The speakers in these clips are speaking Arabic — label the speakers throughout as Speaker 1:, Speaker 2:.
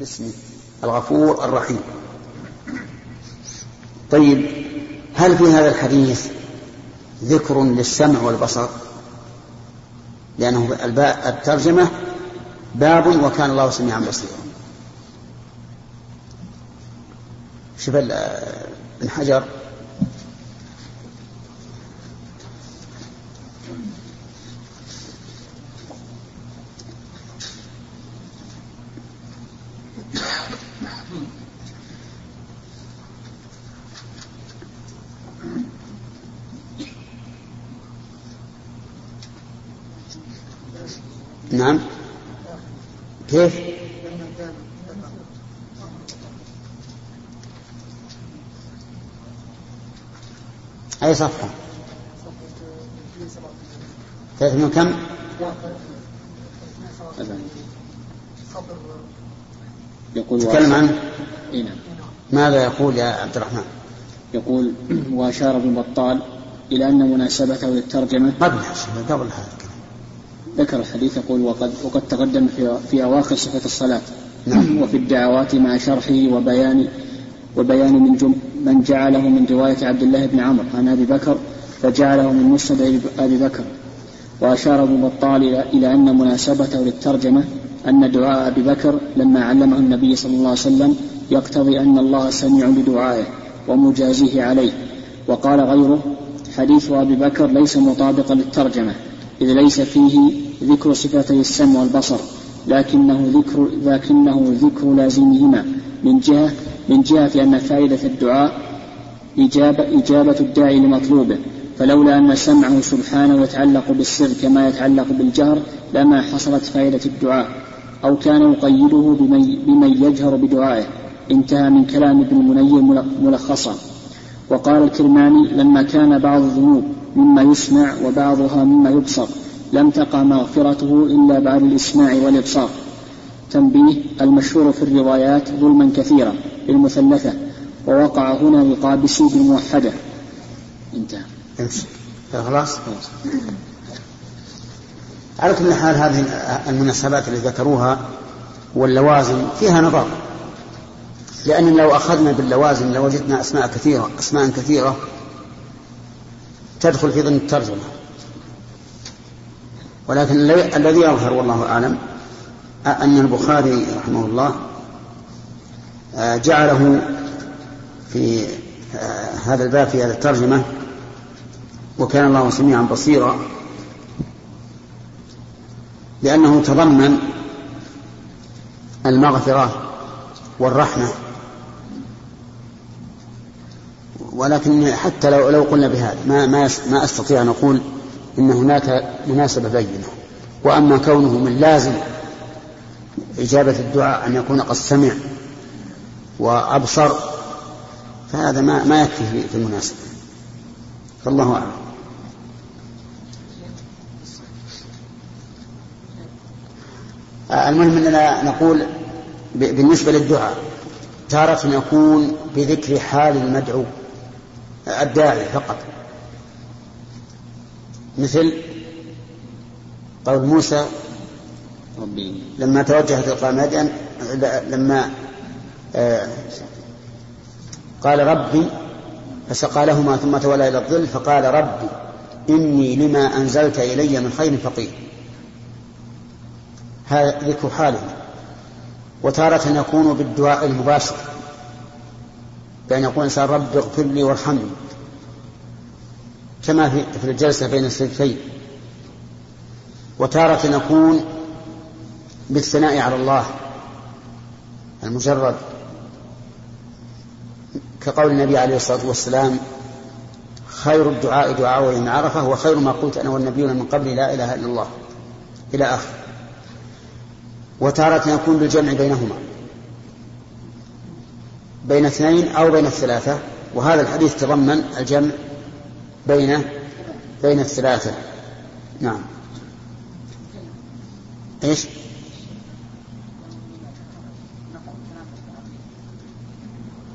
Speaker 1: باسمه الغفور الرحيم. طيب هل في هذا الحديث ذكر للسمع والبصر؟ لأنه الترجمة باب وكان الله سميعا بصيرا. شوف ابن حجر نعم كيف أي صفحة. ثلاثة كم؟ يقول تكلم عنه. نعم. ماذا يقول يا عبد الرحمن؟
Speaker 2: يقول وأشار ابن بطال إلى أن مناسبته للترجمة.
Speaker 1: قبل قبل هذا
Speaker 2: ذكر الحديث يقول وقد وقد تقدم في في أواخر صفة الصلاة. نعم. وفي الدعوات مع شرحه وبيان وبيان من جم من جعله من رواية عبد الله بن عمرو عن أبي بكر فجعله من مسند أبي بكر. وأشار أبو بطال إلى أن مناسبته للترجمة أن دعاء أبي بكر لما علمه النبي صلى الله عليه وسلم يقتضي أن الله سميع لدعائه ومجازيه عليه. وقال غيره حديث أبي بكر ليس مطابقا للترجمة إذ ليس فيه ذكر صفتي السمع والبصر لكنه ذكر لكنه ذكر لازمهما من جهة من جهة أن فائدة الدعاء إجابة, إجابة الداعي لمطلوبه فلولا أن سمعه سبحانه يتعلق بالسر كما يتعلق بالجهر لما حصلت فائدة الدعاء أو كان يقيده بمن, يجهر بدعائه انتهى من كلام ابن المنير ملخصا. وقال الكرماني لما كان بعض الذنوب مما يسمع وبعضها مما يبصر لم تقع مغفرته إلا بعد الإسماع والإبصار. تنبيه المشهور في الروايات ظلما كثيرا. بالمثلثة ووقع هنا لقابسي بالموحدة. انتهى.
Speaker 1: خلاص؟ على كل حال هذه المناسبات اللي ذكروها واللوازم فيها نظر لأن لو أخذنا باللوازم لوجدنا أسماء كثيرة أسماء كثيرة تدخل في ضمن الترجمة. ولكن الذي يظهر والله أعلم أن البخاري رحمه الله جعله في آه، هذا الباب في هذه الترجمة وكان الله سميعا بصيرا لأنه تضمن المغفرة والرحمة. ولكن حتى لو لو قلنا بهذا ما ما ما أستطيع أن أقول إن هناك مناسبة بينة. وأما كونه من لازم إجابة الدعاء أن يكون قد سمع وأبصر فهذا ما ما يكفي في المناسبة. فالله أعلم. المهم أننا نقول بالنسبة للدعاء تارة يكون بذكر حال المدعو الداعي فقط. مثل قول موسى ربي. لما توجه تلقاء مدين لما آه قال ربي فسقى لهما ثم تولى إلى الظل فقال ربي إني لما أنزلت إلي من خير فقير. هذا ذكر حاله. وتارة يكون بالدعاء المباشر بأن يقول الإنسان رب اغفر لي وارحمني. كما في الجلسة بين السجدتين وتارة نكون بالثناء على الله المجرد. كقول النبي عليه الصلاة والسلام خير الدعاء دعاء يوم عرفة وخير ما قلت أنا والنبيون من قبل لا إله إلا الله إلى آخر. وتارة يكون بالجمع بينهما بين اثنين أو بين الثلاثة وهذا الحديث تضمن الجمع بين بين الثلاثة. نعم. إيش؟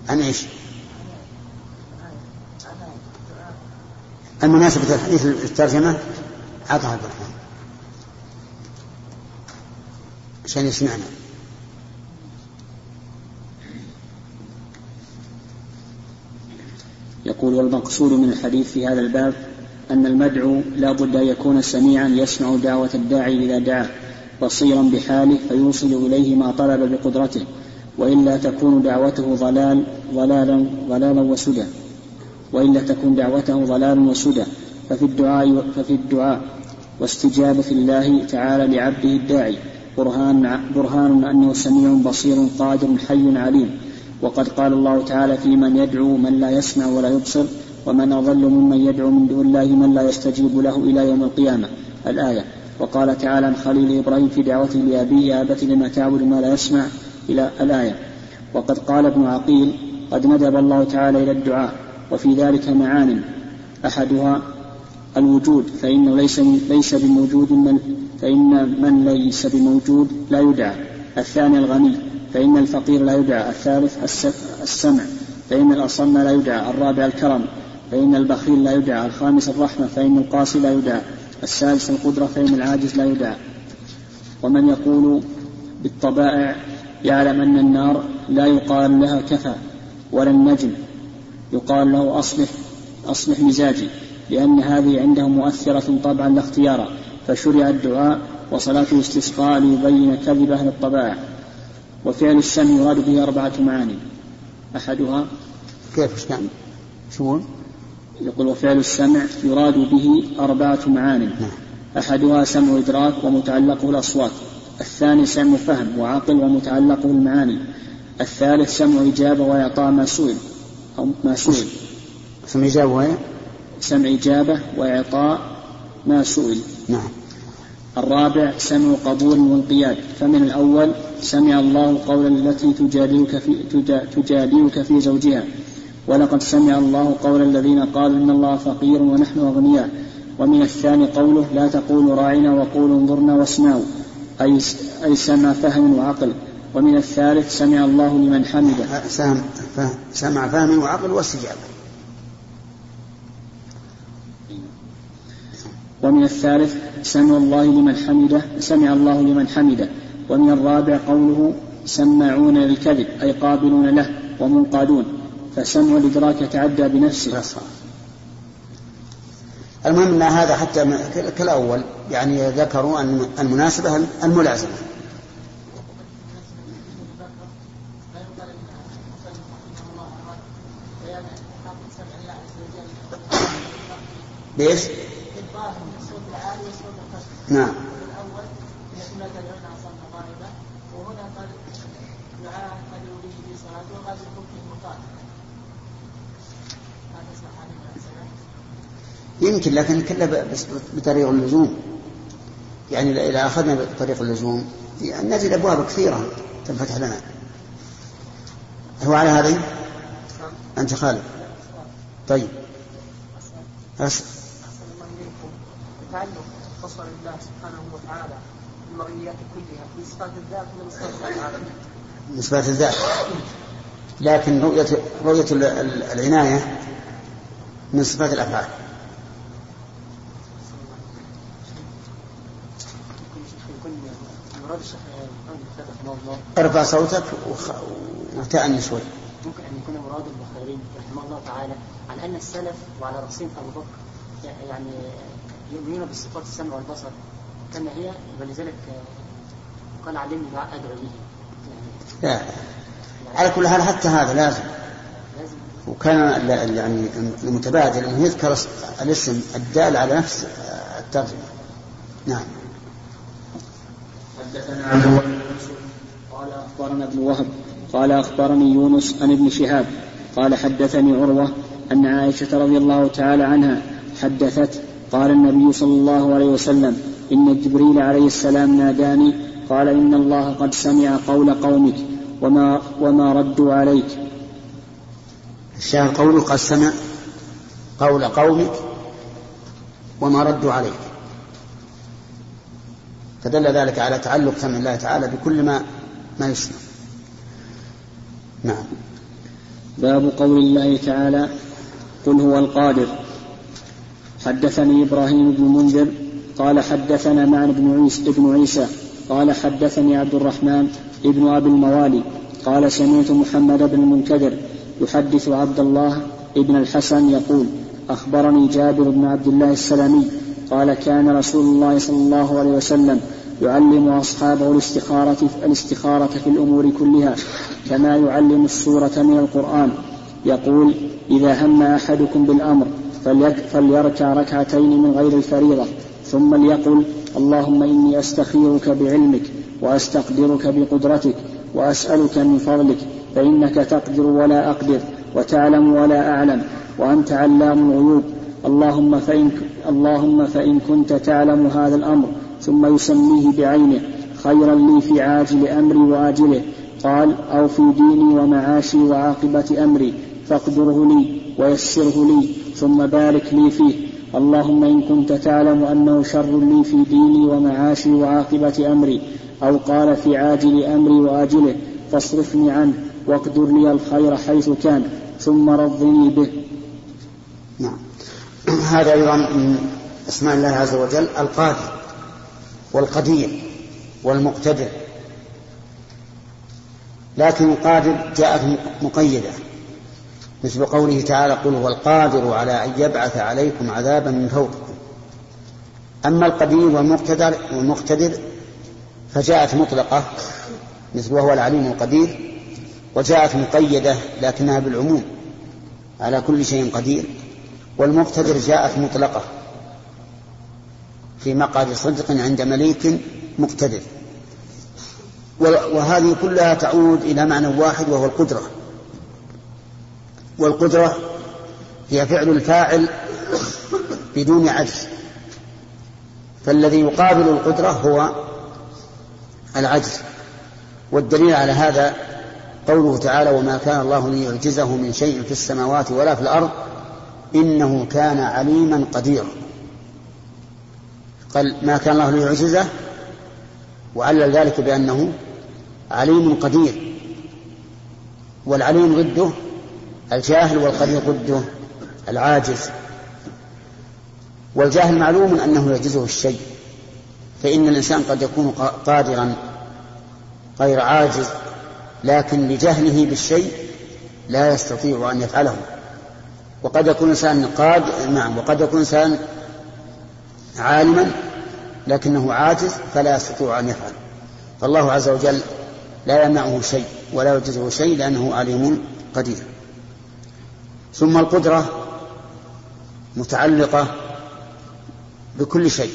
Speaker 1: عن إيش؟ المناسبة الحديث الترجمة؟ عطها عبد الرحمن عشان يسمعنا.
Speaker 2: يقول والمقصود من الحديث في هذا الباب أن المدعو لا بد أن يكون سميعا يسمع دعوة الداعي إذا دعاه بصيرا بحاله فيوصل إليه ما طلب بقدرته. وإلا تكون دعوته ضلال ضلالا ضلالا وسدى. وإلا تكون دعوته ضلالا وسدى. ففي الدعاء ففي الدعاء. واستجابة الله تعالى لعبده الداعي. برهان برهان أنه سميع بصير قادر حي عليم. وقد قال الله تعالى في من يدعو من لا يسمع ولا يبصر ومن أضل ممن يدعو من دون الله من لا يستجيب له إلى يوم القيامة. الآية. وقال تعالى عن خليل إبراهيم في دعوته لأبيه يا أبت لما تعبد ما لا يسمع؟ إلى الآية. وقد قال ابن عقيل قد ندب الله تعالى إلى الدعاء وفي ذلك معان. أحدها الوجود فإنه ليس ليس بموجود من فإن من ليس بموجود لا يدعى. الثاني الغني فإن الفقير لا يدعى. الثالث السمع فإن الأصم لا يدعى. الرابع الكرم فإن البخيل لا يدعى. الخامس الرحمة فإن القاسي لا يدعى. السادس القدرة فإن العاجز لا يدعى. ومن يقول بالطبائع يعلم أن النار لا يقال لها كفى ولا النجم يقال له أصلح أصلح مزاجي لأن هذه عندهم مؤثرة طبعا لا اختيارا فشرع الدعاء وصلاة الاستسقاء ليبين كذب أهل الطبائع. وفعل السمع يراد به أربعة معاني. أحدها
Speaker 1: كيف إيش؟ شو
Speaker 2: يقول؟ وفعل السمع يراد به أربعة معان نعم. أحدها سمع إدراك ومتعلقه الأصوات. الثاني سمع فهم وعقل ومتعلقه المعاني الثالث سمع إجابة وإعطاء ما سئل أو ما سئل
Speaker 1: سمع إجابة وإيه؟
Speaker 2: سمع إجابة وإعطاء ما سئل
Speaker 1: نعم.
Speaker 2: الرابع سمع قبول وانقياد فمن الأول سمع الله قول التي تجادلك في, تجادلك في زوجها. ولقد سمع الله قول الذين قالوا إن الله فقير ونحن أغنياء. ومن الثاني قوله لا تقولوا راعنا وقولوا انظرنا واسمعوا. أي أي سمع فهم وعقل. ومن الثالث سمع الله لمن حمده.
Speaker 1: سمع فهم وعقل واستجابة.
Speaker 2: ومن الثالث سمع الله لمن حمده سمع الله لمن حمده. ومن الرابع قوله سماعون للكذب أي قابلون له ومنقادون. فسمع الإدراك يتعدى بنفسه.
Speaker 1: المهم أن هذا حتى كالأول يعني ذكروا أن المناسبة الملازمة ليش؟ نعم وهنا قد دعاء قد يوليه في صلاته وقد يكون يمكن لكن كله بطريق اللزوم. يعني إذا أخذنا بطريق اللزوم نجد أبواب كثيرة تنفتح لنا. هو على هذه أنت خالد. طيب. أس... تعلق الله سبحانه وتعالى كلها في صفات الذات. العالم؟ من صفات الذات لكن رؤية رؤية العناية من صفات الأفعال. ارفع صوتك وتأني شوي.
Speaker 3: ممكن أن يكون مراد البخاري رحمه الله تعالى عن أن السلف وعلى رأسهم أبو بكر يعني يؤمنون بصفات السمع والبصر كما هي ولذلك قال علمني دعاء أدعو به.
Speaker 1: لا. على كل حال حتى هذا لازم. وكان يعني المتبادل إنه يذكر الاسم الدال على نفس الترجمة. نعم.
Speaker 2: حدثنا الله قال أخبرنا ابن وهب. قال أخبرني يونس عن ابن شهاب. قال حدثني عروة أن عائشة رضي الله تعالى عنها حدثت قال النبي صلى الله عليه وسلم إن جبريل عليه السلام ناداني قال إن الله قد سمع قول قومك وما وما ردوا عليك.
Speaker 1: الشاهد قوله قد سمع قول قومك وما ردوا عليك. فدل ذلك على تعلق سمع الله تعالى بكل ما ما يسمع. نعم.
Speaker 2: باب قول الله تعالى قل هو القادر حدثني إبراهيم بن منذر قال حدثنا معن بن عيسى ابن عيسى قال حدثني عبد الرحمن ابن أبي الموالي قال سمعت محمد بن المنكدر يحدث عبد الله ابن الحسن يقول أخبرني جابر بن عبد الله السلمي قال كان رسول الله صلى الله عليه وسلم يعلم أصحابه الاستخارة الاستخارة في الأمور كلها كما يعلم السورة من القرآن. يقول إذا هم أحدكم بالأمر فليركع ركعتين من غير الفريضة ثم ليقل اللهم إني أستخيرك بعلمك وأستقدرك بقدرتك وأسألك من فضلك فإنك تقدر ولا أقدر وتعلم ولا أعلم وأنت علام الغيوب. اللهم فإن, اللهم فإن كنت تعلم هذا الأمر ثم يسميه بعينه خيرا لي في عاجل أمري وآجله. قال أو في ديني ومعاشي وعاقبة أمري فاقدره لي ويسره لي ثم بارك لي فيه. اللهم إن كنت تعلم أنه شر لي في ديني ومعاشي وعاقبة أمري أو قال في عاجل أمري وآجله فاصرفني عنه واقدر لي الخير حيث كان ثم رضني به.
Speaker 1: نعم. هذا أيضا من أسماء الله عز وجل. القادر والقدير والمقتدر. لكن القادر جاءت مقيدة مثل قوله تعالى قل هو القادر على أن يبعث عليكم عذابا من فوقكم. أما القدير والمقتدر والمقتدر فجاءت مطلقة مثل وهو العليم القدير وجاءت مقيدة لكنها بالعموم على كل شيء قدير والمقتدر جاءت مطلقة. في مقعد صدق عند مليك مقتدر. وهذه كلها تعود إلى معنى واحد وهو القدرة. والقدرة هي فعل الفاعل بدون عجز فالذي يقابل القدرة هو العجز. والدليل على هذا قوله تعالى وما كان الله ليعجزه من شيء في السماوات ولا في الأرض إنه كان عليما قديرا. قال ما كان الله ليعجزه وعلل ذلك بأنه عليم قدير. والعليم ضده الجاهل والقدير ضده العاجز. والجاهل معلوم أنه يعجزه الشيء فإن الإنسان قد يكون قادرا غير عاجز لكن لجهله بالشيء لا يستطيع أن يفعله. وقد يكون إنسان قاد نعم وقد يكون إنسان عالما لكنه عاجز فلا يستطيع أن يفعل. فالله عز وجل لا يمنعه شيء ولا يعجزه شيء لأنه عليم قدير. ثم القدرة متعلقة بكل شيء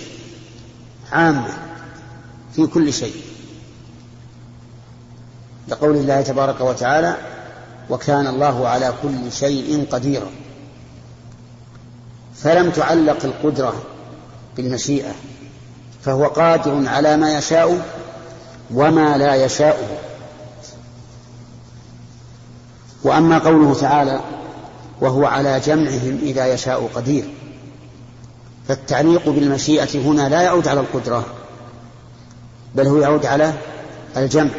Speaker 1: عامة في كل شيء. لقول الله تبارك وتعالى وكان الله على كل شيء قديرا فلم تعلق القدرة بالمشيئة فهو قادر على ما يشاء وما لا يشاء. وأما قوله تعالى وهو على جمعهم إذا يشاء قدير فالتعليق بالمشيئة هنا لا يعود على القدرة بل هو يعود على الجمع.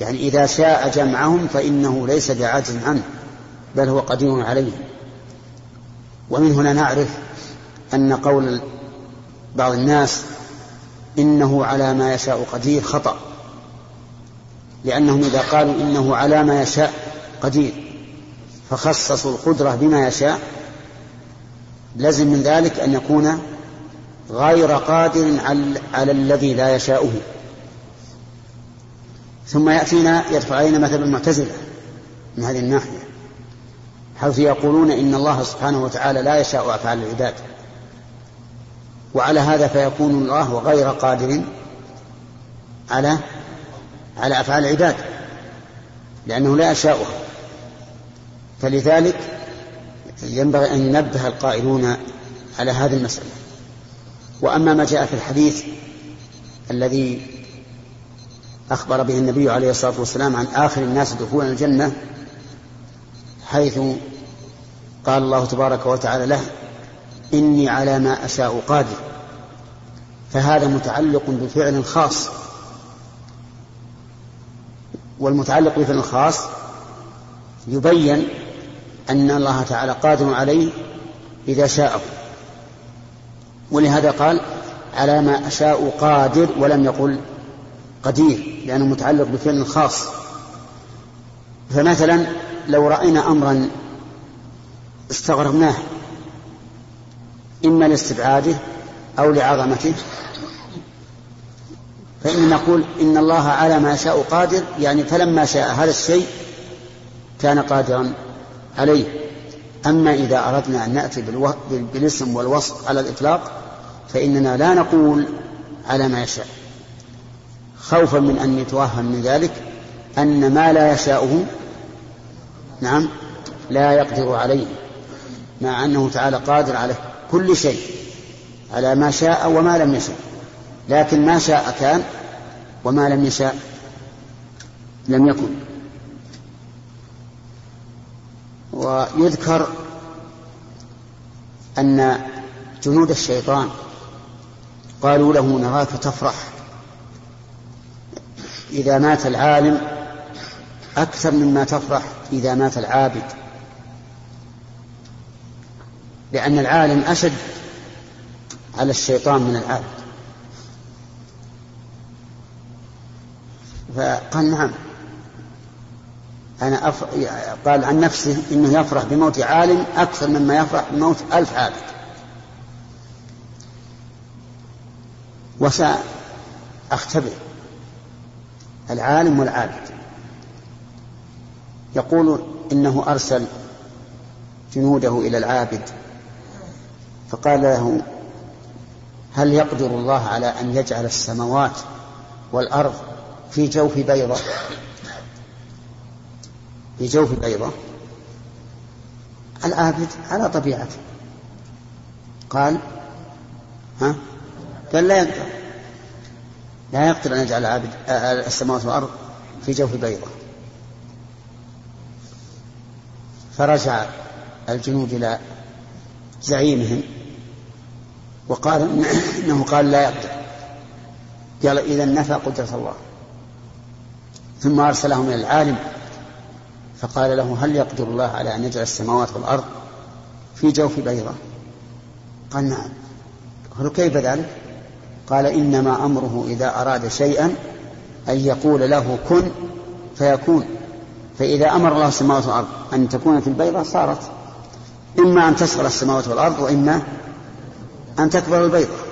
Speaker 1: يعني إذا شاء جمعهم فإنه ليس بعاجز عنه بل هو قدير عليه. ومن هنا نعرف أن قول بعض الناس إنه على ما يشاء قدير خطأ. لأنهم إذا قالوا إنه على ما يشاء قدير. فخصصوا القدرة بما يشاء. لزم من ذلك أن يكون غير قادر على الذي لا يشاؤه. ثم يأتينا يدفع علينا مثل المعتزلة من هذه الناحية حيث يقولون إن الله سبحانه وتعالى لا يشاء أفعال العباد. وعلى هذا فيكون الله غير قادر على على أفعال العباد لأنه لا يشاؤها فلذلك ينبغي أن ينبه القائلون على هذه المسألة. وأما ما جاء في الحديث الذي أخبر به النبي عليه الصلاة والسلام عن آخر الناس دخولا الجنة حيث قال الله تبارك وتعالى له إني على ما أشاء قادر. فهذا متعلق بفعل خاص. والمتعلق بفعل خاص يبين أن الله تعالى قادر عليه إذا شاءه. ولهذا قال على ما أشاء قادر ولم يقل قدير لأنه متعلق بفعل خاص. فمثلا لو رأينا أمرا استغربناه إما لاستبعاده أو لعظمته. فإن نقول إن الله على ما شاء قادر يعني فلما شاء هذا الشيء كان قادرا عليه. أما إذا أردنا أن نأتي بالاسم والوصف على الإطلاق فإننا لا نقول على ما يشاء. خوفا من أن يتوهم من ذلك أن ما لا يشاءه نعم لا يقدر عليه مع أنه تعالى قادر على كل شيء على ما شاء وما لم يشاء لكن ما شاء كان وما لم يشاء لم يكن. ويذكر أن جنود الشيطان قالوا له نراك تفرح إذا مات العالم أكثر مما تفرح إذا مات العابد. لأن العالم أشد على الشيطان من العابد فقال نعم. أنا أف... قال عن نفسه إنه يفرح بموت عالم أكثر مما يفرح بموت ألف عابد. وسأختبر العالم والعابد. يقول إنه أرسل جنوده إلى العابد فقال له هل يقدر الله على أن يجعل السماوات والأرض في جوف بيضة؟ في جوف بيضة. العابد على طبيعته. قال ها؟ قال لا يقدر. لا يقدر أن يجعل العابد السماوات والأرض في جوف بيضة. فرجع الجنود إلى زعيمهم وقال إنه قال لا يقدر. قال إذا نفى قدرة الله. ثم أرسلهم إلى العالم. فقال له هل يقدر الله على أن يجعل السماوات والأرض في جوف بيضة؟ قال نعم. قالوا كيف ذلك؟ قال إنما أمره إذا أراد شيئا أن يقول له كن فيكون. فإذا أمر الله السماوات والأرض أن تكون في البيضة صارت. إما أن تصغر السماوات والأرض وإما أن تكبر البيضة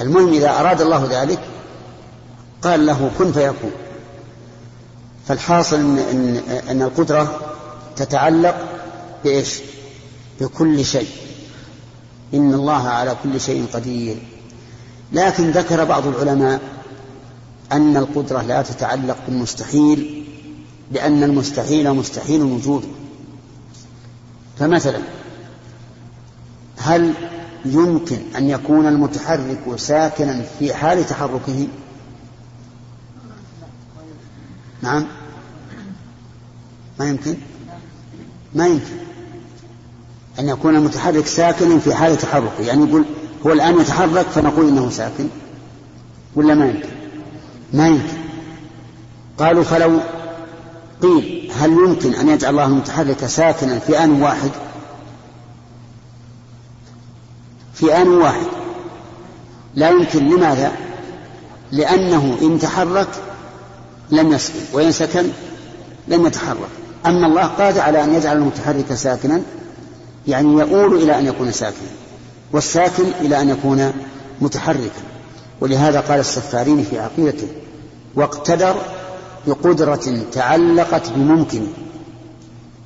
Speaker 1: المهم إذا أراد الله ذلك قال له كن فيكون. فالحاصل إن, إن, إن القدرة تتعلق بإيش؟ بكل شيء. إن الله على كل شيء قدير. لكن ذكر بعض العلماء أن القدرة لا تتعلق بالمستحيل لأن المستحيل مستحيل وجوده. فمثلا هل يمكن أن يكون المتحرك ساكنا في حال تحركه؟ نعم. ما يمكن؟ ما يمكن. أن يكون المتحرك ساكنا في حال تحركه. يعني يقول هو الآن يتحرك فنقول إنه ساكن. ولا ما يمكن؟ ما يمكن. قالوا فلو قيل هل يمكن أن يجعل الله المتحرك ساكنا في آن واحد؟ في آن واحد. لا يمكن لماذا؟ لأنه إن تحرك لم يسكن وإن سكن لم يتحرك. أما الله قادر على أن يجعل المتحرك ساكنا يعني يؤول إلى أن يكون ساكنا والساكن إلى أن يكون متحركا. ولهذا قال السفارين في عقيدته واقتدر بقدرة تعلقت بممكن.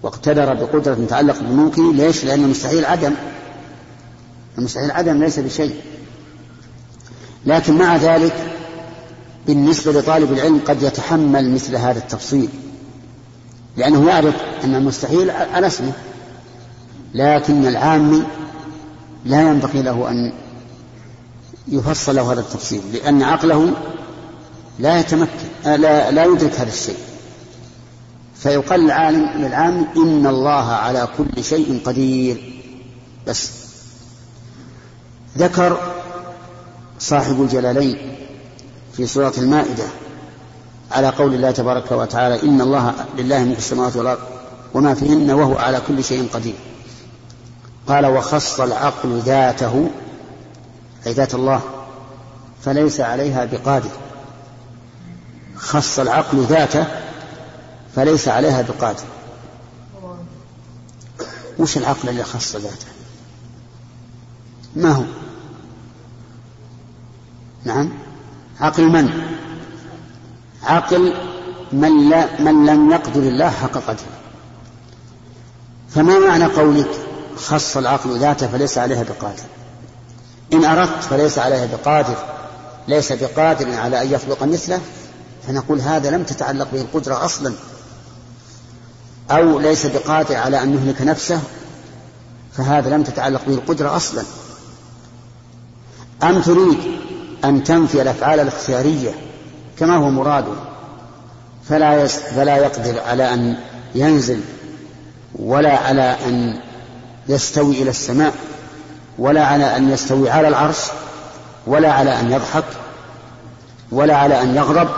Speaker 1: واقتدر بقدرة تعلقت بممكن ليش؟ لأن المستحيل عدم. المستحيل عدم ليس بشيء. لكن مع ذلك بالنسبة لطالب العلم قد يتحمل مثل هذا التفصيل. لأنه يعرف أن المستحيل على اسمه لكن العامي لا ينبغي له أن يفصل له هذا التفصيل لأن عقله لا يتمكن لا, لا يدرك هذا الشيء. فيقال العالم للعام إن الله على كل شيء قدير. بس ذكر صاحب الجلالين في سورة المائدة على قول الله تبارك وتعالى إن الله لله ملك السماوات والأرض وما فيهن وهو على كل شيء قدير. قال وخص العقل ذاته أي ذات الله فليس عليها بقادر. خص العقل ذاته فليس عليها بقادر. وش العقل اللي خص ذاته؟ ما هو؟ نعم. عقل من؟ عقل من, لا من لم يقدر الله حق قدره. فما معنى قولك خص العقل ذاته فليس عليها بقادر؟ إن أردت فليس عليها بقادر. ليس بقادر على أن يخلق مثله فنقول هذا لم تتعلق به القدرة أصلا. أو ليس بقادر على أن يهلك نفسه فهذا لم تتعلق به القدرة أصلا. أم تريد أن تنفي الأفعال الاختيارية؟ كما هو مراده فلا فلا يقدر على أن ينزل ولا على أن يستوي إلى السماء ولا على أن يستوي على العرش ولا على أن يضحك ولا على أن يغضب.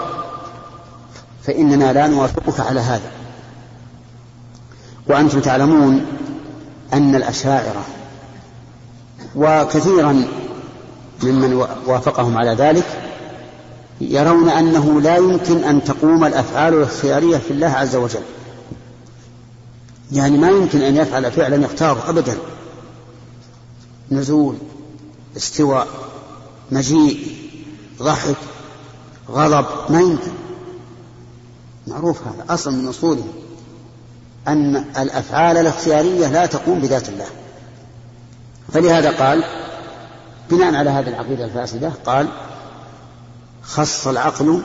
Speaker 1: فإننا لا نوافقك على هذا. وأنتم تعلمون أن الأشاعرة وكثيرا ممن وافقهم على ذلك يرون أنه لا يمكن أن تقوم الأفعال الاختيارية في الله عز وجل. يعني ما يمكن أن يفعل فعلا يختاره أبدا. نزول استواء مجيء ضحك غضب ما يمكن. معروف هذا أصل من أصوله أن الأفعال الاختيارية لا تقوم بذات الله. فلهذا قال بناء على هذه العقيدة الفاسدة قال خص العقل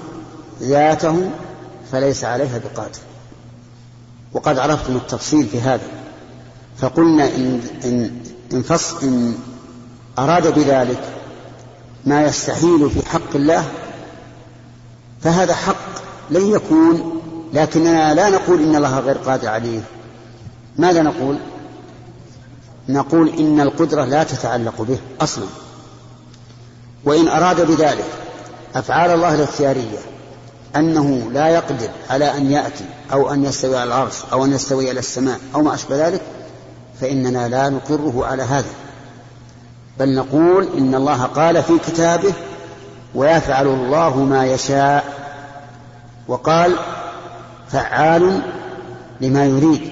Speaker 1: ذاته فليس عليها بقادر. وقد عرفتم التفصيل في هذا. فقلنا إن, إن, إن, فص إن أراد بذلك ما يستحيل في حق الله فهذا حق لن يكون لكننا لا نقول إن الله غير قادر عليه. ماذا نقول؟ نقول إن القدرة لا تتعلق به أصلا. وإن أراد بذلك أفعال الله الاختيارية أنه لا يقدر على أن يأتي أو أن يستوي على العرش أو أن يستوي على السماء أو ما أشبه ذلك فإننا لا نقره على هذا. بل نقول إن الله قال في كتابه ويفعل الله ما يشاء وقال فعال لما يريد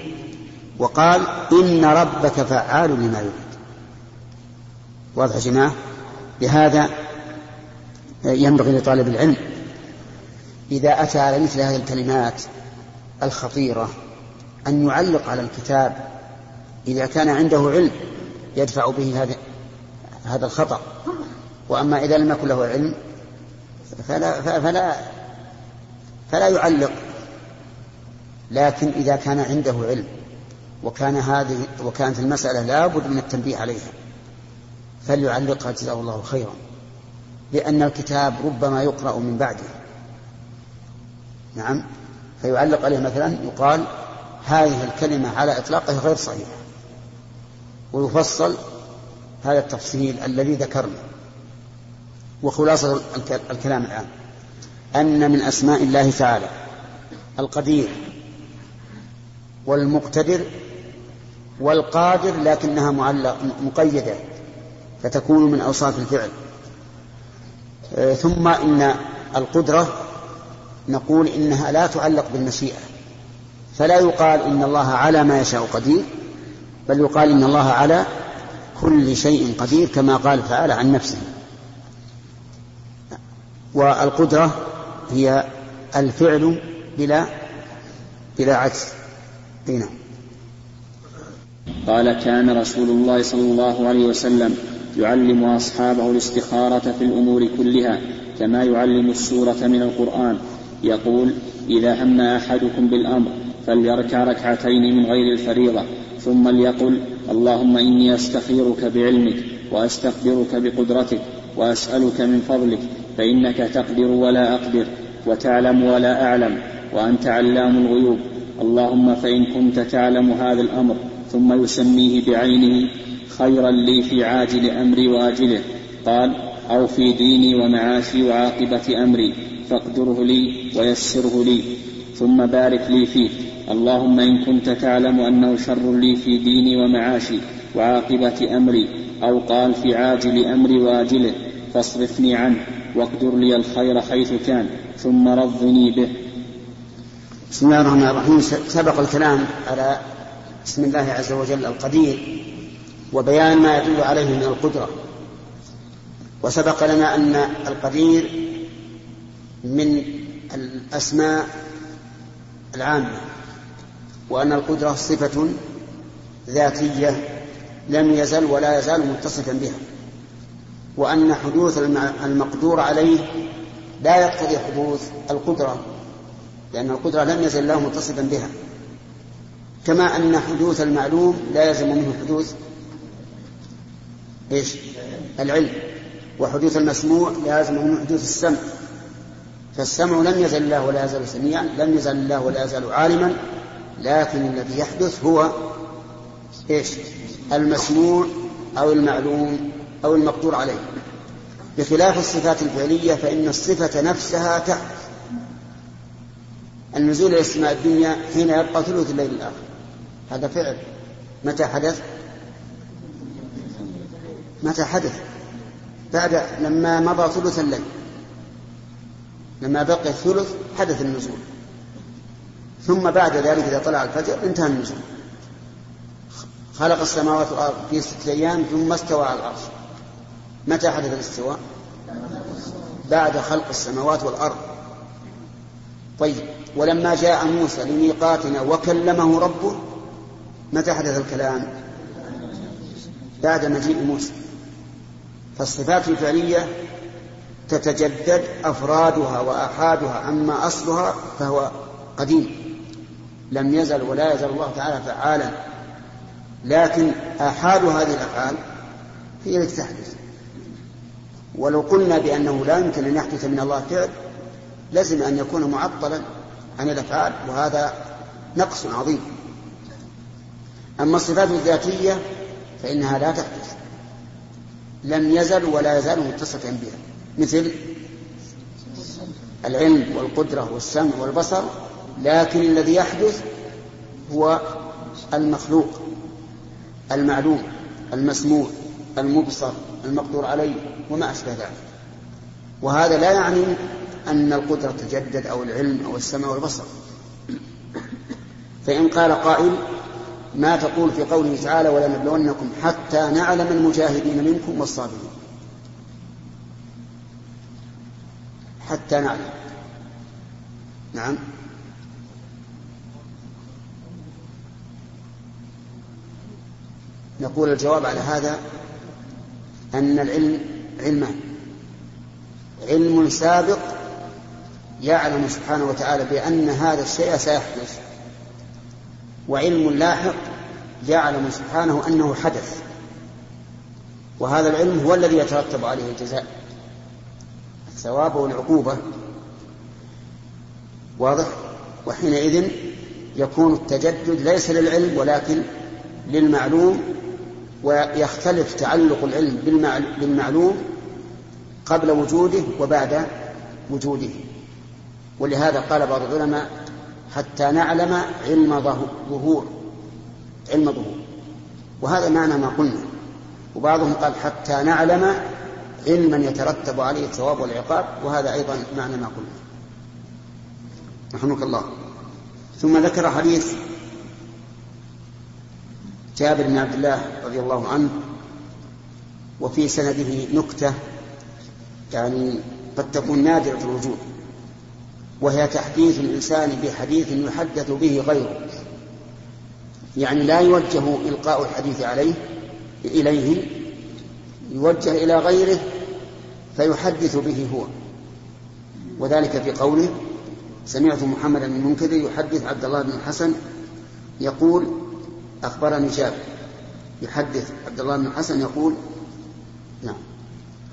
Speaker 1: وقال إن ربك فعال لما يريد. واضح يا جماعة؟ لهذا ينبغي لطالب العلم إذا أتى على مثل هذه الكلمات الخطيرة أن يعلق على الكتاب إذا كان عنده علم يدفع به هذا هذا الخطأ. وأما إذا لم يكن له علم فلا فلا فلا يعلق. لكن إذا كان عنده علم وكان هذه وكانت المسألة لابد من التنبيه عليها فليعلقها جزاه الله خيرا. لأن الكتاب ربما يقرأ من بعده. نعم. فيعلق عليه مثلا يقال هذه الكلمة على إطلاقها غير صحيحة. ويفصل هذا التفصيل الذي ذكرنا. وخلاصة الكلام الآن. أن من أسماء الله تعالى القدير والمقتدر والقادر لكنها معلق مقيدة فتكون من أوصاف الفعل. ثم إن القدرة نقول إنها لا تعلق بالمشيئة. فلا يقال إن الله على ما يشاء قدير بل يقال إن الله على كل شيء قدير كما قال تعالى عن نفسه. والقدرة هي الفعل بلا بلا عجز نعم.
Speaker 2: قال كان رسول الله صلى الله عليه وسلم يعلم أصحابه الاستخارة في الأمور كلها كما يعلم السورة من القرآن. يقول إذا هم أحدكم بالأمر فليركع ركعتين من غير الفريضة ثم ليقل اللهم إني أستخيرك بعلمك وأستقدرك بقدرتك وأسألك من فضلك فإنك تقدر ولا أقدر وتعلم ولا أعلم وأنت علام الغيوب. اللهم فإن كنت تعلم هذا الأمر ثم يسميه بعينه خيرا لي في عاجل أمري وآجله. قال أو في ديني ومعاشي وعاقبة أمري فاقدره لي ويسره لي ثم بارك لي فيه. اللهم إن كنت تعلم أنه شر لي في ديني ومعاشي وعاقبة أمري أو قال في عاجل أمري وآجله فاصرفني عنه واقدر لي الخير حيث كان ثم رضني به.
Speaker 1: بسم الله الرحمن الرحيم. سبق الكلام على اسم الله عز وجل القدير وبيان ما يدل عليه من القدرة. وسبق لنا أن القدير من الأسماء العامة وأن القدرة صفة ذاتية لم يزل ولا يزال متصفا بها وأن حدوث المقدور عليه لا يقتضي حدوث القدرة لأن القدرة لم يزل الله متصفا بها. كما أن حدوث المعلوم لا يلزم منه حدوث إيش؟ العلم وحدوث المسموع لا يلزم منه حدوث السمع فالسمع لم يزل الله ولا يزال سميعا لم يزل الله ولا يزال عالما لكن الذي يحدث هو إيش؟ المسموع أو المعلوم أو المقدور عليه بخلاف الصفات الفعلية فإن الصفة نفسها تحدث النزول إلى السماء الدنيا حين يبقى ثلث الليل الآخر هذا فعل متى حدث؟ متى حدث؟ بعد لما مضى ثلث الليل. لما بقي الثلث حدث النزول. ثم بعد ذلك إذا طلع الفجر انتهى النزول. خلق السماوات والأرض في ستة أيام ثم استوى على العرش. متى حدث الاستواء؟ بعد خلق السماوات والأرض. طيب ولما جاء موسى لميقاتنا وكلمه ربه متى حدث الكلام؟ بعد مجيء موسى. فالصفات الفعلية تتجدد أفرادها وآحادها أما أصلها فهو قديم لم يزل ولا يزل الله تعالى فعالا. لكن آحاد هذه الأفعال هي التي تحدث. ولو قلنا بأنه لا يمكن أن يحدث من الله فعل لازم أن يكون معطلا عن الأفعال وهذا نقص عظيم. أما الصفات الذاتية فإنها لا تحدث. لم يزل ولا يزال متصفا بها. مثل العلم والقدرة والسمع والبصر لكن الذي يحدث هو المخلوق المعلوم المسموع المبصر المقدور عليه وما أشبه ذلك. وهذا لا يعني أن القدرة تجدد أو العلم أو السمع والبصر. فإن قال قائل ما تقول في قوله تعالى ولنبلونكم حتى نعلم المجاهدين منكم والصابرين حتى نعلم. نعم. نقول الجواب على هذا أن العلم علمان. علم سابق يعلم سبحانه وتعالى بأن هذا الشيء سيحدث وعلم لاحق يعلم سبحانه أنه حدث. وهذا العلم هو الذي يترتب عليه الجزاء. الثواب والعقوبة واضح؟ وحينئذ يكون التجدد ليس للعلم ولكن للمعلوم ويختلف تعلق العلم بالمعلوم قبل وجوده وبعد وجوده. ولهذا قال بعض العلماء حتى نعلم علم ظهور. علم ظهور وهذا معنى ما قلنا. وبعضهم قال حتى نعلم علما يترتب عليه الثواب والعقاب وهذا أيضا معنى ما قلنا. رحمك الله. ثم ذكر حديث جابر بن عبد الله رضي الله عنه وفي سنده نكتة يعني قد تكون نادرة الوجود وهي تحديث الإنسان بحديث يحدث به غيره. يعني لا يوجه إلقاء الحديث عليه إليه يوجه إلى غيره فيحدث به هو. وذلك في قوله سمعت محمد بن المنكدر يحدث عبد الله بن الحسن يقول أخبرني جابر. يحدث عبد الله بن الحسن يقول نعم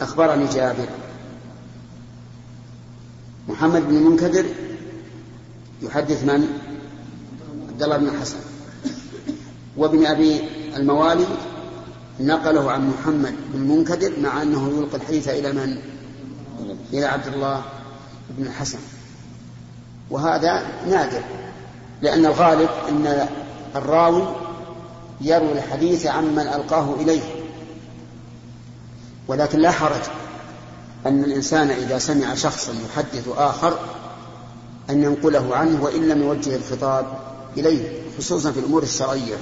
Speaker 1: أخبرني جابر. محمد بن المنكدر يحدث من؟ عبد الله بن الحسن. وابن أبي الموالي نقله عن محمد بن المنكدر مع أنه يلقي الحديث إلى من؟ إلى عبد الله بن الحسن. وهذا نادر لأن الغالب أن الراوي يروي الحديث عمن ألقاه إليه. ولكن لا حرج أن الإنسان إذا سمع شخصا يحدث آخر أن ينقله عنه وإن لم يوجه الخطاب إليه خصوصا في الأمور الشرعية.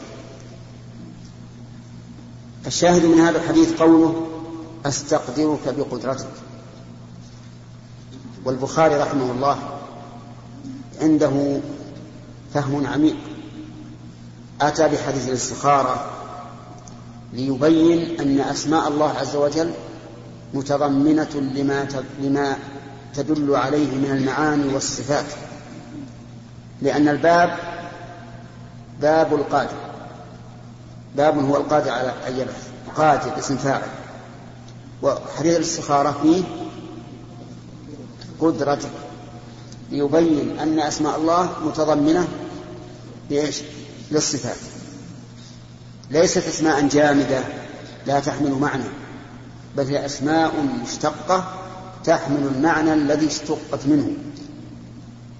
Speaker 1: الشاهد من هذا الحديث قوله أستقدرك بقدرتك. والبخاري رحمه الله عنده فهم عميق. أتى بحديث الاستخارة ليبين أن أسماء الله عز وجل متضمنة لما لما تدل عليه من المعاني والصفات. لأن الباب باب القادر. باب هو القادر على أن يبحث قادر اسم فاعل. وحديث الاستخارة فيه قدرتك ليبين أن أسماء الله متضمنة لإيش؟ للصفات. ليست أسماء جامدة لا تحمل معنى بل هي أسماء مشتقة تحمل المعنى الذي اشتقت منه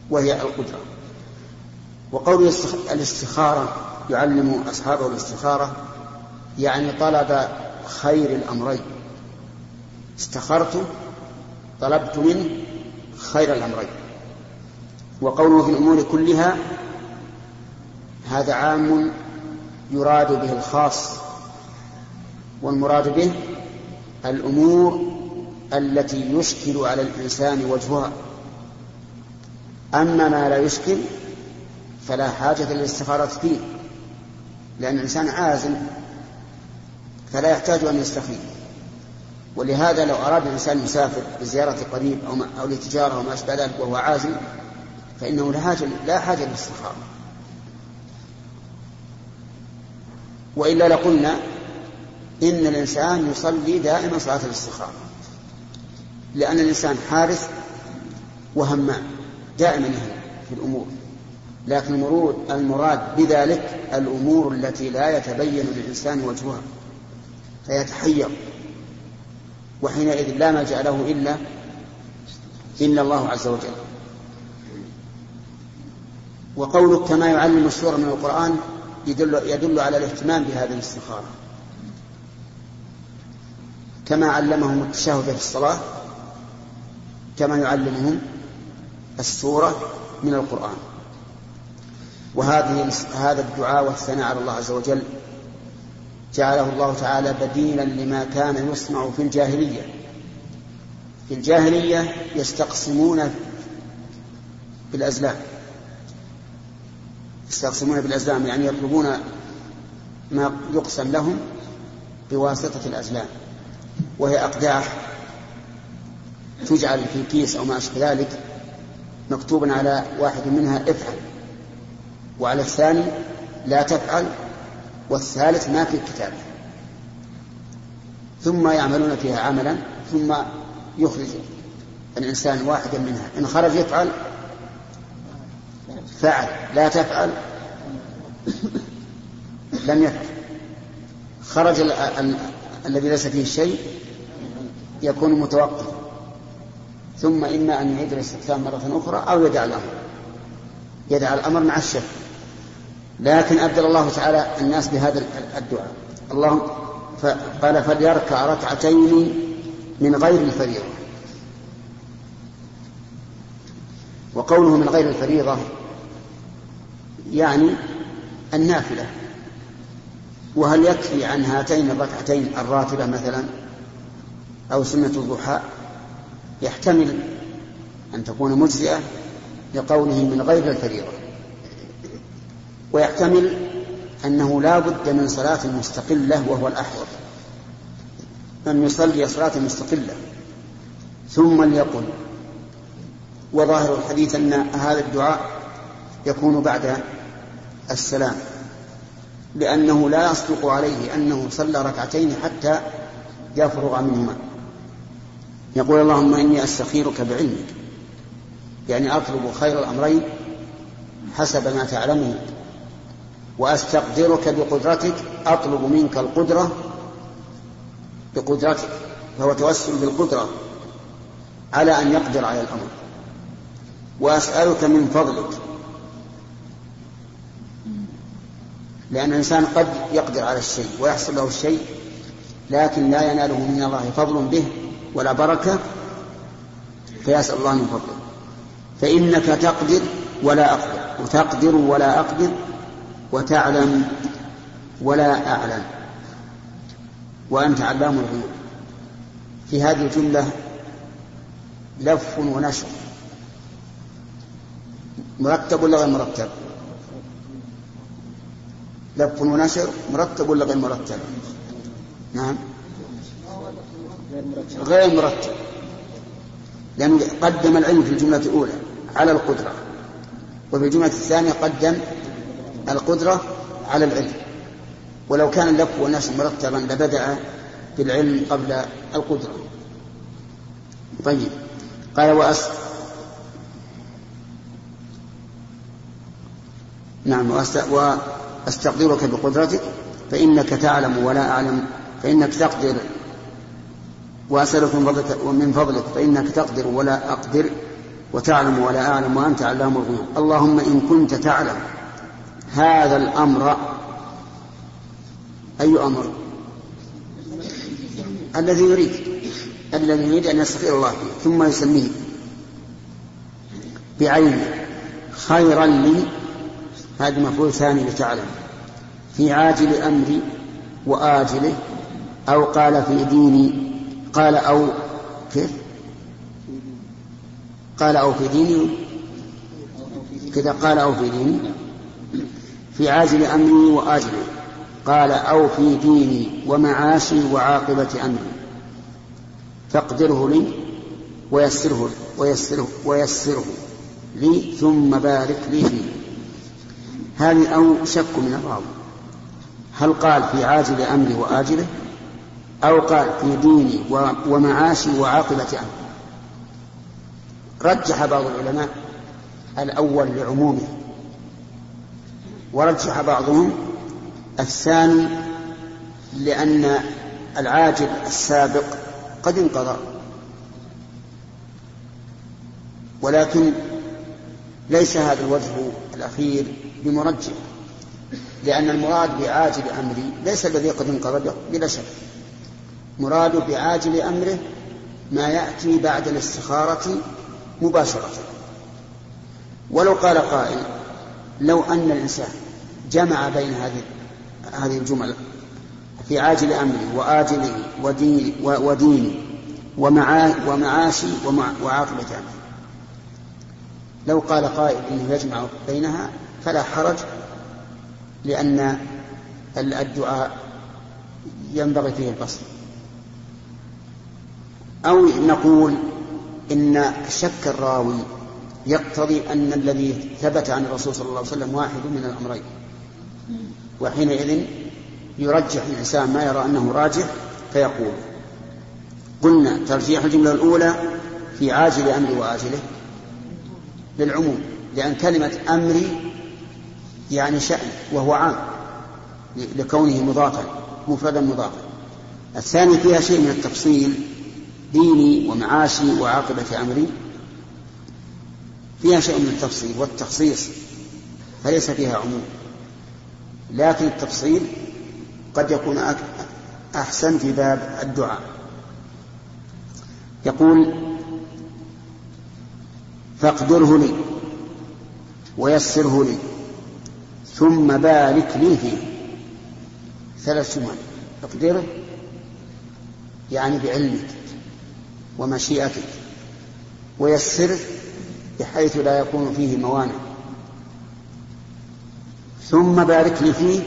Speaker 1: وهي القدرة. وقول الاستخارة يعلم أصحابه الاستخارة يعني طلب خير الأمرين. استخرت طلبت منه خير الأمرين. وقوله في الأمور كلها هذا عام يراد به الخاص والمراد به الأمور التي يشكل على الإنسان وجهها. أما ما لا يشكل فلا حاجة للاستخارة فيه. لأن الإنسان عازم فلا يحتاج أن يستخير ولهذا لو أراد الإنسان يسافر لزيارة قريب أو, أو لتجارة أو ما أشبه ذلك وهو عازم فإنه لا حاجة لا حاجة للاستخارة. وإلا لقلنا إن الإنسان يصلي دائما صلاة الاستخارة. لأن الإنسان حارث وهمام دائما في الأمور. لكن المراد بذلك الأمور التي لا يتبين للإنسان وجهها فيتحير وحينئذ لا ملجأ له إلا إلا الله عز وجل. وقولك كما يعلم السورة من القرآن يدل, يدل على الاهتمام بهذه الاستخارة. كما علمهم التشهد في الصلاة كما يعلمهم السورة من القرآن. وهذه هذا الدعاء والثناء على الله عز وجل جعله الله تعالى بديلا لما كان يصنع في الجاهلية. في الجاهلية يستقسمون بالأزلام. يستقسمون بالأزلام يعني يطلبون ما يقسم لهم بواسطة الأزلام وهي أقداح تجعل في كيس أو ما أشبه ذلك مكتوبا على واحد منها افعل. وعلى الثاني لا تفعل والثالث ما في كتاب ثم يعملون فيها عملا ثم يخرج الإنسان واحدا منها. إن خرج يفعل فعل. لا تفعل لم يفعل. خرج ال ال الذي ليس فيه شيء يكون متوقف ثم إما أن يعيد الاستقسام مرة أخرى أو يدع الأمر. يدع الأمر مع الشك لكن أبدل الله تعالى الناس بهذا الدعاء. اللهم قال فليركع ركعتين من غير الفريضة. وقوله من غير الفريضة يعني النافلة. وهل يكفي عن هاتين الركعتين الراتبة مثلا أو سنة الضحى؟ يحتمل أن تكون مجزئة لقوله من غير الفريضة. ويحتمل أنه لا بد من صلاة مستقلة وهو الأحوط. أن يصلي صلاة مستقلة ثم ليقل. وظاهر الحديث أن هذا الدعاء يكون بعد السلام لأنه لا يصدق عليه أنه صلى ركعتين حتى يفرغ منهما. يقول اللهم إني أستخيرك بعلمك يعني أطلب خير الأمرين حسب ما تعلمه وأستقدرك بقدرتك أطلب منك القدرة بقدرتك فهو توسل بالقدرة على أن يقدر على الأمر. وأسألك من فضلك. لأن الإنسان قد يقدر على الشيء ويحصل له الشيء لكن لا يناله من الله فضل به ولا بركة فيسأل الله من فضله. فإنك تقدر ولا أقدر وتقدر ولا أقدر وتعلم ولا أعلم. وأنت علام الغيوب. في هذه الجملة لف ونشر. مرتب ولا غير مرتب؟ لف ونشر مرتب ولا غير مرتب؟ نعم. غير مرتب. لأنه قدم العلم في الجملة الأولى على القدرة وفي الجملة الثانية قدم القدرة على العلم. ولو كان اللف والنشر مرتبا لبدأ بالعلم قبل القدرة. طيب. قال وأس نعم وأستقدرك بقدرتك فإنك تعلم ولا أعلم فإنك تقدر. وأسألك من فضلك ومن فضلك فإنك تقدر ولا أقدر وتعلم ولا أعلم وأنت علام الغيوب. اللهم إن كنت تعلم هذا الأمر أي أمر؟ الذي يريد الذي يريد أن يستغفر الله فيه ثم يسميه بعينه خيرا لي هذا مفعول ثاني لتعلم في عاجل أمري وآجله أو قال في ديني قال أو كيف؟ قال أو في ديني كذا قال أو في ديني. في عاجل أمري وآجله. قال أو في ديني ومعاشي وعاقبة أمري. فاقدره لي ويسره ويسره ويسره لي ثم بارك لي فيه. هذه أو شك من الراوي هل قال في عاجل أمري وآجله؟ أو قال في ديني ومعاشي وعاقبة أمري. رجح بعض العلماء الأول لعمومه. ورجح بعضهم. الثاني لأن العاجل السابق قد انقضى. ولكن ليس هذا الوجه الأخير بمرجح لأن المراد بعاجل أمري ليس الذي قد انقضى بلا شك. مراد بعاجل أمره ما يأتي بعد الاستخارة مباشرة. ولو قال قائل لو أن الإنسان جمع بين هذه هذه الجمل في عاجل أمري وآجله وديني, وديني ومعاشي وعاقبة أمري لو قال قائل إنه يجمع بينها فلا حرج لأن الدعاء ينبغي فيه البصر أو نقول إن شك الراوي يقتضي أن الذي ثبت عن الرسول صلى الله عليه وسلم واحد من الأمرين. وحينئذ يرجح الإنسان ما يرى أنه راجح فيقول. قلنا ترجيح الجملة الأولى في عاجل أمري وآجله. للعموم لأن كلمة أمري يعني شأن وهو عام لكونه مضافا مفردا مضافا. الثاني فيها شيء من التفصيل ديني ومعاشي وعاقبة أمري. فيها شيء من التفصيل والتخصيص فليس فيها عموم. لكن التفصيل قد يكون أحسن في باب الدعاء. يقول فاقدره لي ويسره لي ثم بارك لي فيه. ثلاث جمل اقدره يعني بعلمك ومشيئتك ويسره بحيث لا يكون فيه موانع. ثم بارك لي فيه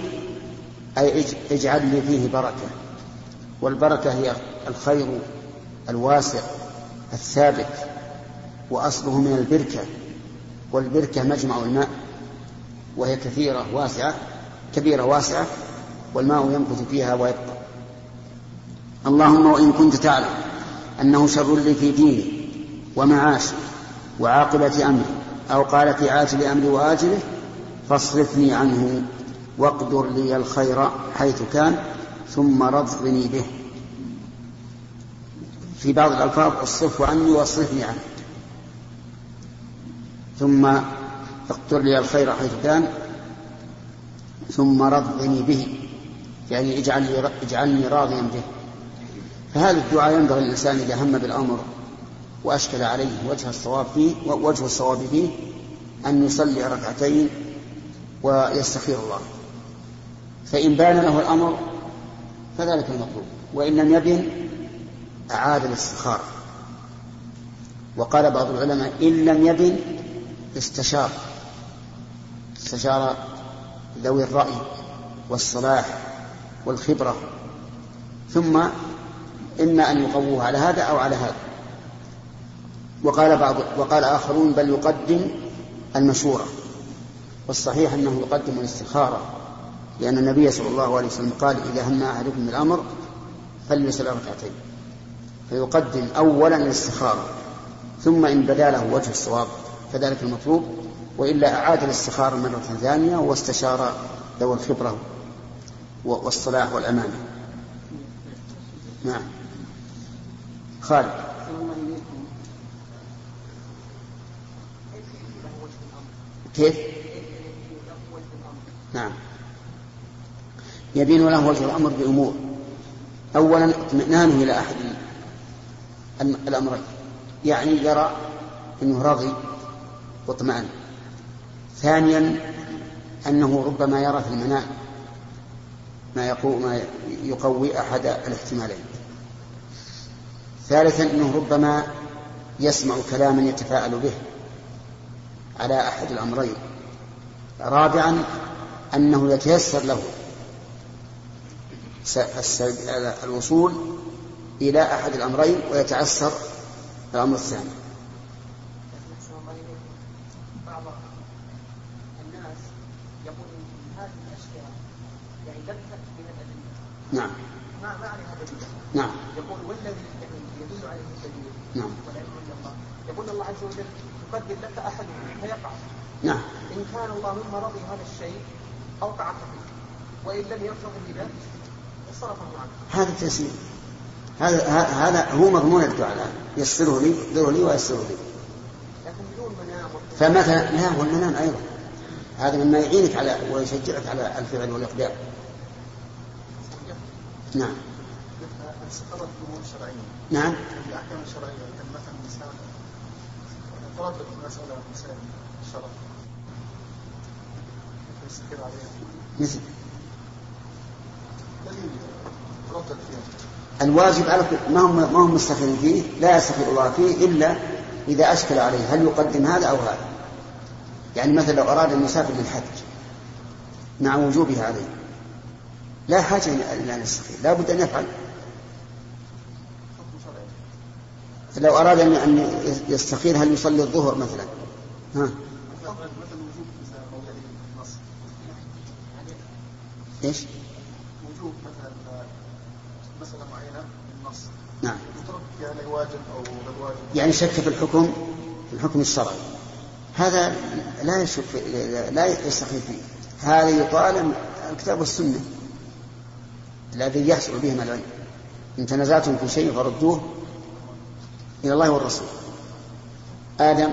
Speaker 1: أي اجعل لي فيه بركة. والبركة هي الخير الواسع الثابت وأصله من البركة. والبركة مجمع الماء وهي كثيرة واسعة كبيرة واسعة والماء ينبت فيها ويبقى. اللهم وإن كنت تعلم أنه شر لي في ديني ومعاشي وعاقبة أمري أو قال في عاجل أمري وآجله فاصرفني عنه واقدر لي الخير حيث كان ثم رضني به. في بعض الألفاظ اصرفه عني واصرفني عنه. ثم أقدر لي الخير حيث كان ثم رضني به. يعني اجعلني اجعلني راضيا به. فهذا الدعاء ينبغي الإنسان إذا هم بالأمر وأشكل عليه وجه الصواب فيه وجه الصواب فيه أن يصلي ركعتين ويستخير الله. فإن بان له الأمر فذلك المطلوب وإن لم يبن أعاد الاستخارة. وقال بعض العلماء إن لم يبن استشار استشار ذوي الرأي والصلاح والخبرة. ثم إما أن يقووه على هذا أو على هذا. وقال بعض وقال آخرون بل يقدم المشورة. والصحيح أنه يقدم الاستخارة لأن النبي صلى الله عليه وسلم قال إذا هم أحدكم الأمر فليصل ركعتين. فيقدم أولا الاستخارة ثم إن بدا له وجه الصواب فذلك المطلوب وإلا أعاد الاستخارة مرة ثانية واستشار ذوي الخبرة والصلاح والأمانة. نعم. خالد. كيف؟ نعم. يبين له وجه الأمر بأمور. أولا اطمئنانه إلى أحد الأمرين. يعني يرى أنه رضي واطمأن. ثانيا أنه ربما يرى في المنام ما يقوي, ما يقوي أحد الاحتمالين. ثالثا أنه ربما يسمع كلاما يتفاءل به على أحد الأمرين. رابعا أنه يتيسر له. الوصول إلى أحد الأمرين ويتعسر الأمر الثاني. نعم. ما ما عليها دليل نعم. يقول والذي يدل عليه الدليل نعم. والعلم عند الله يقول الله عز وجل يقدر لك أحد فيقع. نعم. إن كان الله مما رضي هذا الشيء أوقعك فيه وإن لم يرفض بذلك صرفه عنك هذا التيسير هذا هذا هو مضمون الدعاء الآن. يسره لي يقدره لي ويسره لي. لكن بدون منام. فمثلا لا والمنام أيضا. هذا مما يعينك على ويشجعك على الفعل والإقدام. نعم. استقرت الأمور الشرعيه نعم الاحكام الشرعيه كان مثلا انسان تردد مساله مسائل الشرع الواجب على ما هم ما هم مستخيرين فيه؟ لا يستخير الله فيه إلا إذا أشكل عليه. هل يقدم هذا أو هذا؟ يعني مثلا لو أراد ان يسافر للحج مع وجوبها عليه لا حاجة إلى أن يستخير لا بد أن يفعل. لو أراد ان يستخير هل يصلي الظهر مثلا؟ ها؟ إيش؟ وجوب مثلا مسألة معينة بالنص نعم. يترك يعني واجب أو غير واجب. يعني شك في الحكم في الحكم الشرعي. هذا لا يشك لا يستخير فيه. هذا يطالب الكتاب والسنة. الذي يحصل بهما العلم. إن تنازعتم في شيء فردوه إلى الله والرسول. آدم.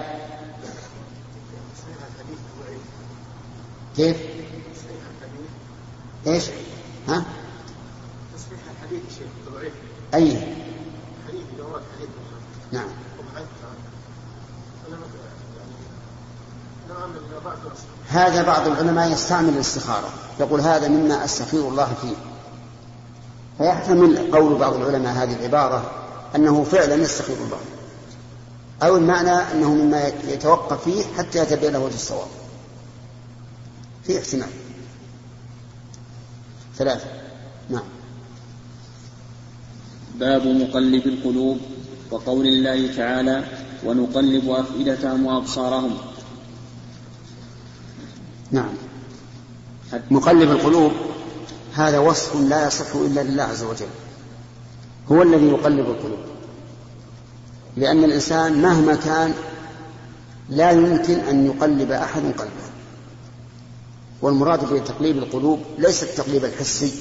Speaker 1: كيف؟ إيش؟ ها؟ أي؟ نعم. هذا بعض العلماء يستعمل الاستخارة. يقول هذا مما أستخير الله فيه. فيحتمل قول بعض العلماء هذه العبارة أنه فعلا يستخير الله. أو المعنى أنه مما يتوقف فيه حتى يتبين له وجه الصواب. في احتمال. ثلاثة. نعم.
Speaker 2: باب مقلب القلوب وقول الله تعالى ونقلب أفئدتهم وأبصارهم.
Speaker 1: نعم. مقلب القلوب هذا وصف لا يصح إلا لله عز وجل. هو الذي يقلب القلوب. لأن الإنسان مهما كان لا يمكن أن يقلب أحد قلبه. والمراد بتقليب القلوب ليس التقليب الحسي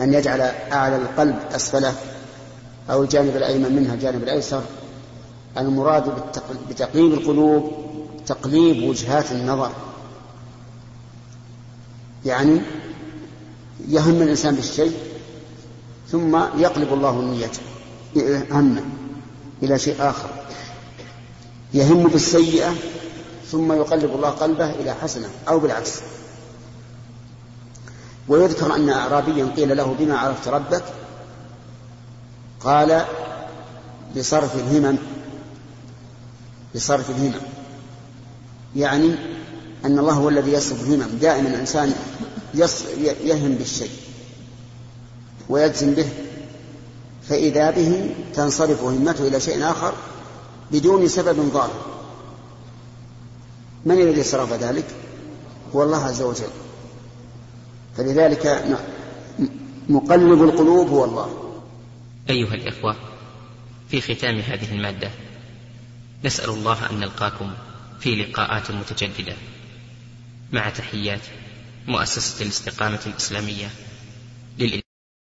Speaker 1: أن يجعل أعلى القلب أسفله أو الجانب الأيمن منها الجانب الأيسر. المراد بتقليب القلوب تقليب وجهات النظر. يعني يهم الإنسان بالشيء ثم يقلب الله نيته همه إلى شيء آخر. يهم بالسيئة ثم يقلب الله قلبه إلى حسنة أو بالعكس. ويذكر أن أعرابيا قيل له بما عرفت ربك؟ قال بصرف الهمم بصرف الهمم. يعني أن الله هو الذي يصرف الهمم. دائما الإنسان يهم بالشيء ويجزم به فإذا به تنصرف همته إلى شيء آخر بدون سبب ظاهر. من الذي صرف ذلك؟ هو الله عز وجل. فلذلك مقلب القلوب هو الله.
Speaker 4: أيها الإخوة في ختام هذه المادة نسأل الله أن نلقاكم في لقاءات متجددة. مع تحيات مؤسسة الاستقامة الإسلامية للإنسان.